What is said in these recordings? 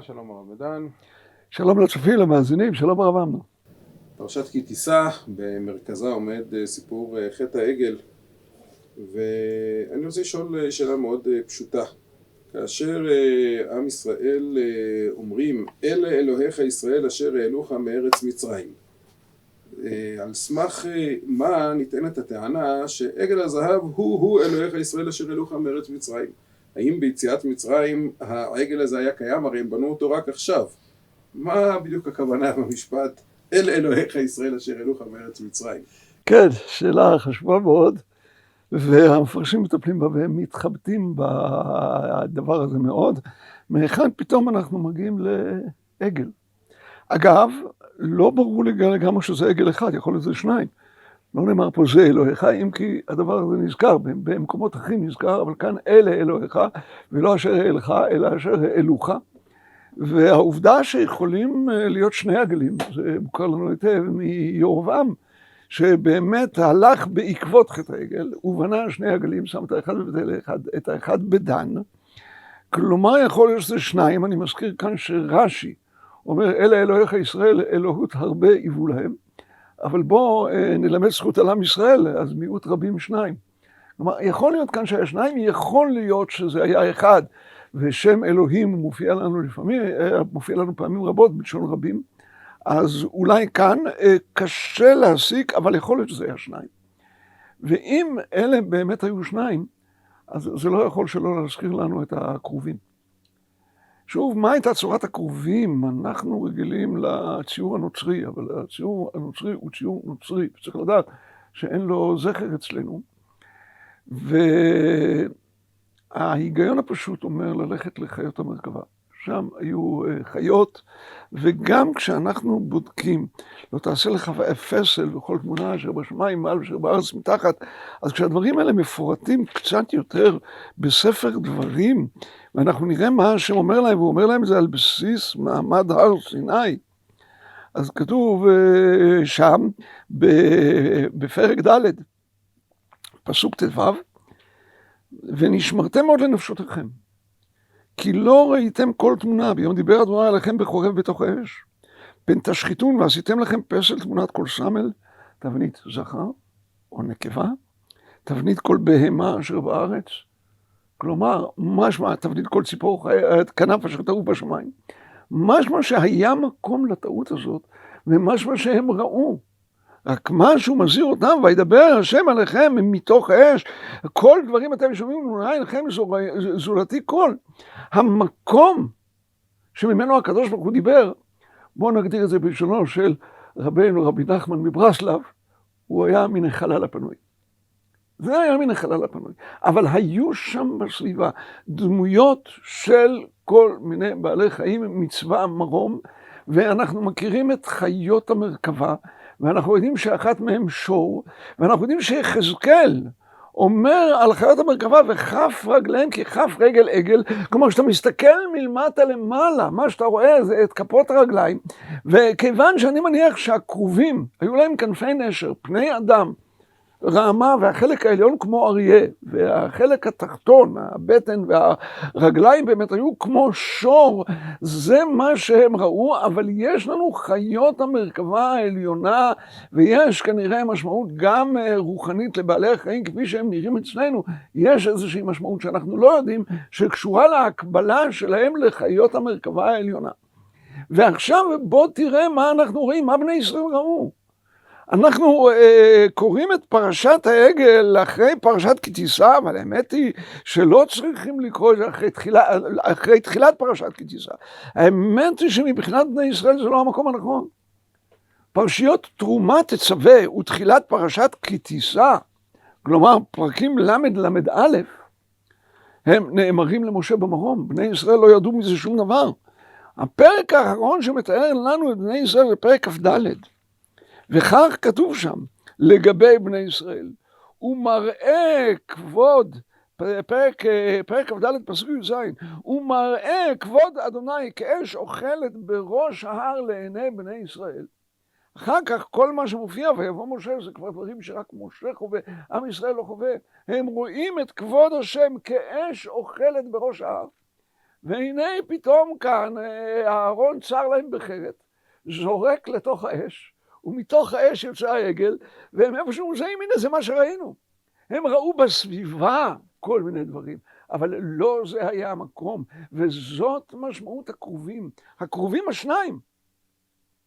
שלום הרב מדן. שלום לצופים, למאזינים, שלום הרב אמנון. פרשת כי תישא, במרכזה עומד סיפור חטא העגל, ואני רוצה לשאול שאלה מאוד פשוטה. כאשר עם ישראל אומרים, אלה אלוהיך ישראל אשר העלוך מארץ מצרים, על סמך מה נטענת הטענה שעגל הזהב הוא-הוא אלוהיך ישראל אשר העלוך מארץ מצרים? האם ביציאת מצרים העגל הזה היה קיים? הרי הם בנו אותו רק עכשיו. מה בדיוק הכוונה במשפט אל אלוהיך ישראל אשר העלוך מארץ מצרים? כן, שאלה חשובה מאוד, והמפרשים מטפלים בה והם מתחבטים בדבר הזה מאוד. מהיכן פתאום אנחנו מגיעים לעגל. אגב, לא ברור לגמרי שזה עגל אחד, יכול להיות שזה שניים. לא נאמר פה זה אלוהיך, אם כי הדבר הזה נזכר, במקומות אחרים נזכר, אבל כאן אלה אלוהיך, ולא אשר אלך, אלא אשר אלוך. והעובדה שיכולים להיות שני עגלים, זה מוכר לנו היטב מירבעם, שבאמת הלך בעקבות חטא העגל, ובנה שני עגלים, שם את האחד בבית אל, את האחד בדן. כלומר, יכול להיות שזה שניים, אני מזכיר כאן שרש"י אומר, אלה אלוהיך ישראל, אלוהות הרבה היוו להם. אבל בואו נלמד זכות על עם ישראל, אז מיעוט רבים שניים. כלומר, יכול להיות כאן שהיה שניים, יכול להיות שזה היה אחד, ושם אלוהים מופיע לנו לפעמים, מופיע לנו פעמים רבות בלשון רבים, אז אולי כאן קשה להסיק, אבל יכול להיות שזה היה שניים. ואם אלה באמת היו שניים, אז זה לא יכול שלא להזכיר לנו את הכרובים. שוב, מה הייתה צורת הכרובים? אנחנו רגילים לציור הנוצרי, אבל הציור הנוצרי הוא ציור נוצרי, וצריך לדעת שאין לו זכר אצלנו. וההיגיון הפשוט אומר ללכת לחיות המרכבה. שם היו חיות, וגם כשאנחנו בודקים, לא תעשה לך פסל וכל תמונה אשר בשמיים מעל ואשר בארץ מתחת, אז כשהדברים האלה מפורטים קצת יותר בספר דברים, ואנחנו נראה מה השם אומר להם, והוא אומר להם זה על בסיס מעמד הר סיני. אז כתוב שם, בפרק ד', פסוק ט"ו, ונשמרתם מאוד לנפשותיכם, כי לא ראיתם כל תמונה, ביום דיבר אדוני עליכם בחורב בתוך האש, פן תשחיתון ועשיתם לכם פסל תמונת כל סמל, תבנית זכר או נקבה, תבנית כל בהמה אשר בארץ, כלומר, משמע תבנית כל ציפור כנף אשר טעו בשמיים. משמע שהיה מקום לטעות הזאת, ומשמע שהם ראו. רק משהו מזהיר אותם, וידבר השם עליכם מתוך האש, כל דברים אתם שומעים, אולי לכם זולתי כל. המקום שממנו הקדוש ברוך הוא דיבר, בואו נגדיר את זה בלשונו של רבנו רבי נחמן מברסלב, הוא היה מן החלל הפנוי. זה היה מן החלל הפנוי. אבל היו שם בסביבה דמויות של כל מיני בעלי חיים מצבא מרום, ואנחנו מכירים את חיות המרכבה, ואנחנו יודעים שאחת מהן שור, ואנחנו יודעים שיחזקאל אומר על חיות המרכבה וכף רגליהם ככף רגל עגל, כלומר כשאתה מסתכל מלמטה למעלה, מה שאתה רואה זה את כפות הרגליים, וכיוון שאני מניח שהכרובים היו להם כנפי נשר, פני אדם, רעמה והחלק העליון כמו אריה, והחלק התחתון, הבטן והרגליים באמת היו כמו שור, זה מה שהם ראו, אבל יש לנו חיות המרכבה העליונה, ויש כנראה משמעות גם רוחנית לבעלי החיים כפי שהם נראים אצלנו, יש איזושהי משמעות שאנחנו לא יודעים, שקשורה להקבלה שלהם לחיות המרכבה העליונה. ועכשיו בוא תראה מה אנחנו רואים, מה בני ישראל ראו. אנחנו אה, קוראים את פרשת העגל אחרי פרשת כי תישא, אבל האמת היא שלא צריכים לקרוא את זה אחרי, תחילה, אחרי תחילת פרשת כי תישא. האמת היא שמבחינת בני ישראל זה לא המקום הנכון. פרשיות תרומה תצווה ותחילת פרשת כי תישא, כלומר פרקים ל"ל"א, הם נאמרים למשה במרום, בני ישראל לא ידעו מזה שום דבר. הפרק האחרון שמתאר לנו את בני ישראל זה פרק כ"ד. וכך כתוב שם לגבי בני ישראל, הוא מראה כבוד, פרק כ"ד פסוק י"ז, הוא מראה כבוד אדוני כאש אוכלת בראש ההר לעיני בני ישראל. אחר כך כל מה שמופיע ויבוא משה זה כבר דברים שרק משה חווה, עם ישראל לא חווה, הם רואים את כבוד השם כאש אוכלת בראש ההר. והנה פתאום כאן אהרון צר להם בחרת, זורק לתוך האש, ומתוך האש יוצא העגל, והם איפשהו מזהים, הנה זה מה שראינו. הם ראו בסביבה כל מיני דברים, אבל לא זה היה המקום, וזאת משמעות הקרובים. הקרובים השניים.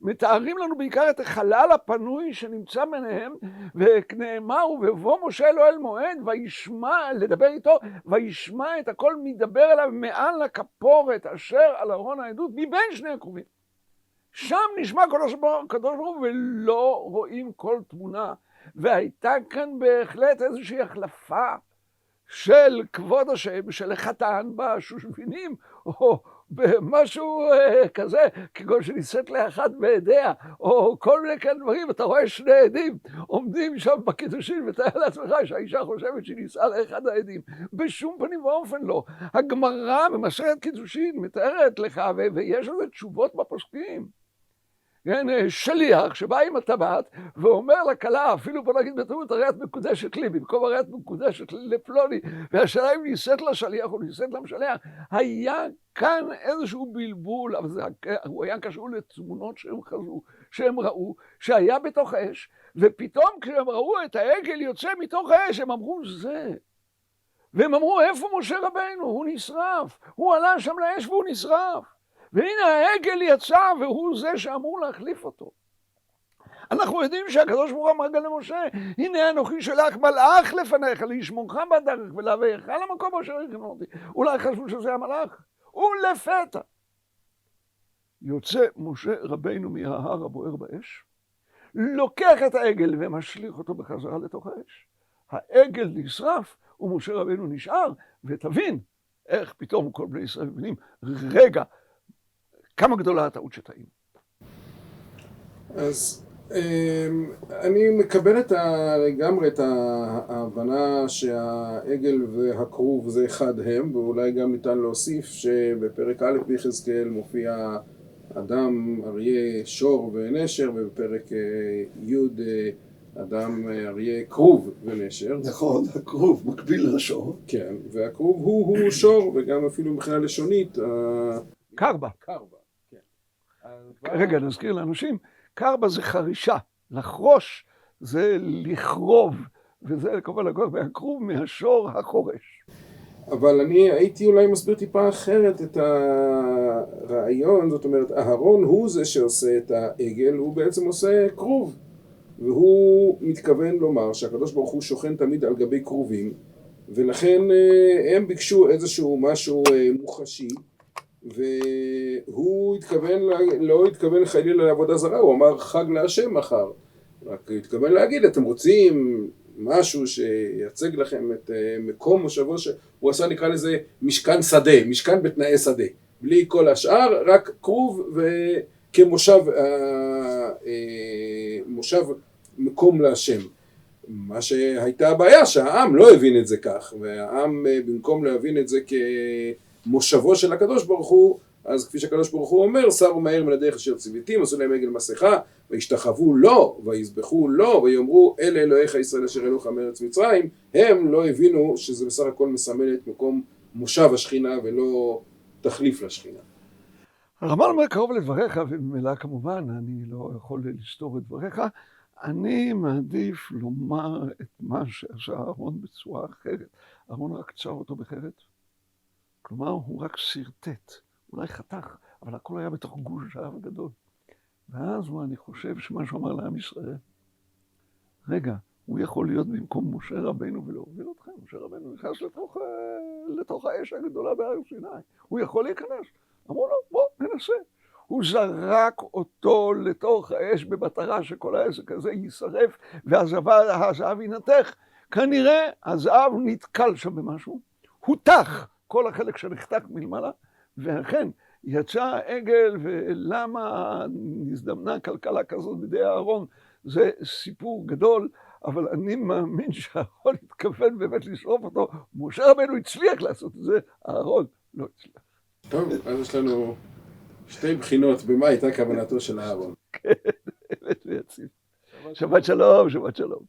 מתארים לנו בעיקר את החלל הפנוי שנמצא ביניהם, ונאמר, ובבוא משה אלוהי אל מועד, וישמע, לדבר איתו, וישמע את הכל מדבר אליו מעל הכפורת אשר על ארון העדות, מבין שני הקרובים. שם נשמע קדוש ברוך הוא ולא רואים כל תמונה. והייתה כאן בהחלט איזושהי החלפה של כבוד השם, של החתן בשושבינים, או במשהו כזה, כגון שנישאת לאחת בעדיה, או כל מיני כאלה דברים, אתה רואה שני עדים עומדים שם בקידושין, ותאר לעצמך שהאישה חושבת שהיא נישאה לאחד העדים. בשום פנים ואופן לא. הגמרא במסכת קידושין מתארת לך, ויש לזה תשובות בפוסקים. כן, שליח שבא עם הטבעת ואומר לכלה, אפילו בוא נגיד בטעות, הרי את מקודשת לי, במקום הרי את מקודשת לפלוני, והשאלה אם נישאת לשליח או נישאת למשלח, היה כאן איזשהו בלבול, אבל זה, הוא היה קשור לתמונות שהם חזו, שהם ראו, שהיה בתוך האש, ופתאום כשהם ראו את העגל יוצא מתוך האש, הם אמרו זה. והם אמרו, איפה משה רבנו? הוא נשרף. הוא עלה שם לאש והוא נשרף. והנה העגל יצא והוא זה שאמור להחליף אותו. אנחנו יודעים שהקדוש ברוך הוא אמר גם למשה, הנה אנוכי שלח מלאך לפניך לשמורך בדרך ולהביאך למקום אשר הכנו אותי. אולי חשבו שזה המלאך, ולפתע. יוצא משה רבינו מההר הבוער באש, לוקח את העגל ומשליך אותו בחזרה לתוך האש. העגל נשרף ומשה רבינו נשאר, ותבין איך פתאום כל בני ישראל מבינים, רגע, כמה גדולה הטעות שטעים. אז אמ, אני מקבל את ה... לגמרי את ההבנה שהעגל והכרוב זה אחד הם, ואולי גם ניתן להוסיף שבפרק א' ביחזקאל מופיע אדם, אריה, שור ונשר, ובפרק אה, י' אה, אדם, אה, אריה, כרוב ונשר. נכון, הכרוב מקביל לשור. כן, והכרוב הוא, הוא שור, וגם אפילו מבחינה לשונית. קרבה. קרבה. רגע, נזכיר לאנשים, קרבה זה חרישה, לחרוש זה לכרוב, וזה כמובן לקוח מהכרוב מהשור החורש. אבל אני הייתי אולי מסביר טיפה אחרת את הרעיון, זאת אומרת, אהרון הוא זה שעושה את העגל, הוא בעצם עושה כרוב. והוא מתכוון לומר שהקדוש ברוך הוא שוכן תמיד על גבי כרובים, ולכן אה, הם ביקשו איזשהו משהו אה, מוחשי. והוא התכוון, לא התכוון חלילה לעבודה זרה, הוא אמר חג להשם מחר. רק התכוון להגיד, אתם רוצים משהו שייצג לכם את אה, מקום מושבו, שהוא עשה נקרא לזה משכן שדה, משכן בתנאי שדה. בלי כל השאר, רק כרוב וכמושב אה, אה, מושב מקום להשם. מה שהייתה הבעיה שהעם לא הבין את זה כך, והעם במקום להבין את זה כ... מושבו של הקדוש ברוך הוא, אז כפי שהקדוש ברוך הוא אומר, שרו מהר מן הדרך אשר ציוויתים, עשו להם עגל מסכה, וישתחוו לו, ויזבחו לו, ויאמרו אלה אלוהיך ישראל אשר אלוהיך מארץ מצרים, הם לא הבינו שזה בסך הכל מסמל את מקום מושב השכינה ולא תחליף לשכינה. הרמב"ן אומר קרוב לדבריך, וממילא כמובן אני לא יכול לסתור את דבריך, אני מעדיף לומר את מה שעשה אהרון בצורה אחרת. אהרון רק צר אותו בחרת. כלומר, הוא רק שרטט, אולי חתך, אבל הכל היה בתוך גוש האב הגדול. ואז הוא, אני חושב, שמה שהוא אמר לעם ישראל, רגע, הוא יכול להיות במקום משה רבנו ולהוביל אתכם. משה רבנו נכנס לתוך, לתוך האש הגדולה בהר סיני. הוא יכול להיכנס. אמרו לו, בוא, ננסה. הוא זרק אותו לתוך האש במטרה שכל העסק הזה יישרף והזהב ינתך. כנראה הזהב נתקל שם במשהו, הותח. כל החלק שנחתך מלמעלה, ואכן יצא העגל, ולמה נזדמנה כלכלה כזאת בידי אהרון, זה סיפור גדול, אבל אני מאמין שאהרון התכוון באמת לשרוף אותו. משה רבנו הצליח לעשות את זה, אהרון לא הצליח. טוב, אז יש לנו שתי בחינות במה הייתה כוונתו של אהרון. כן, אמת ויציב. שבת שלום, שבת שלום.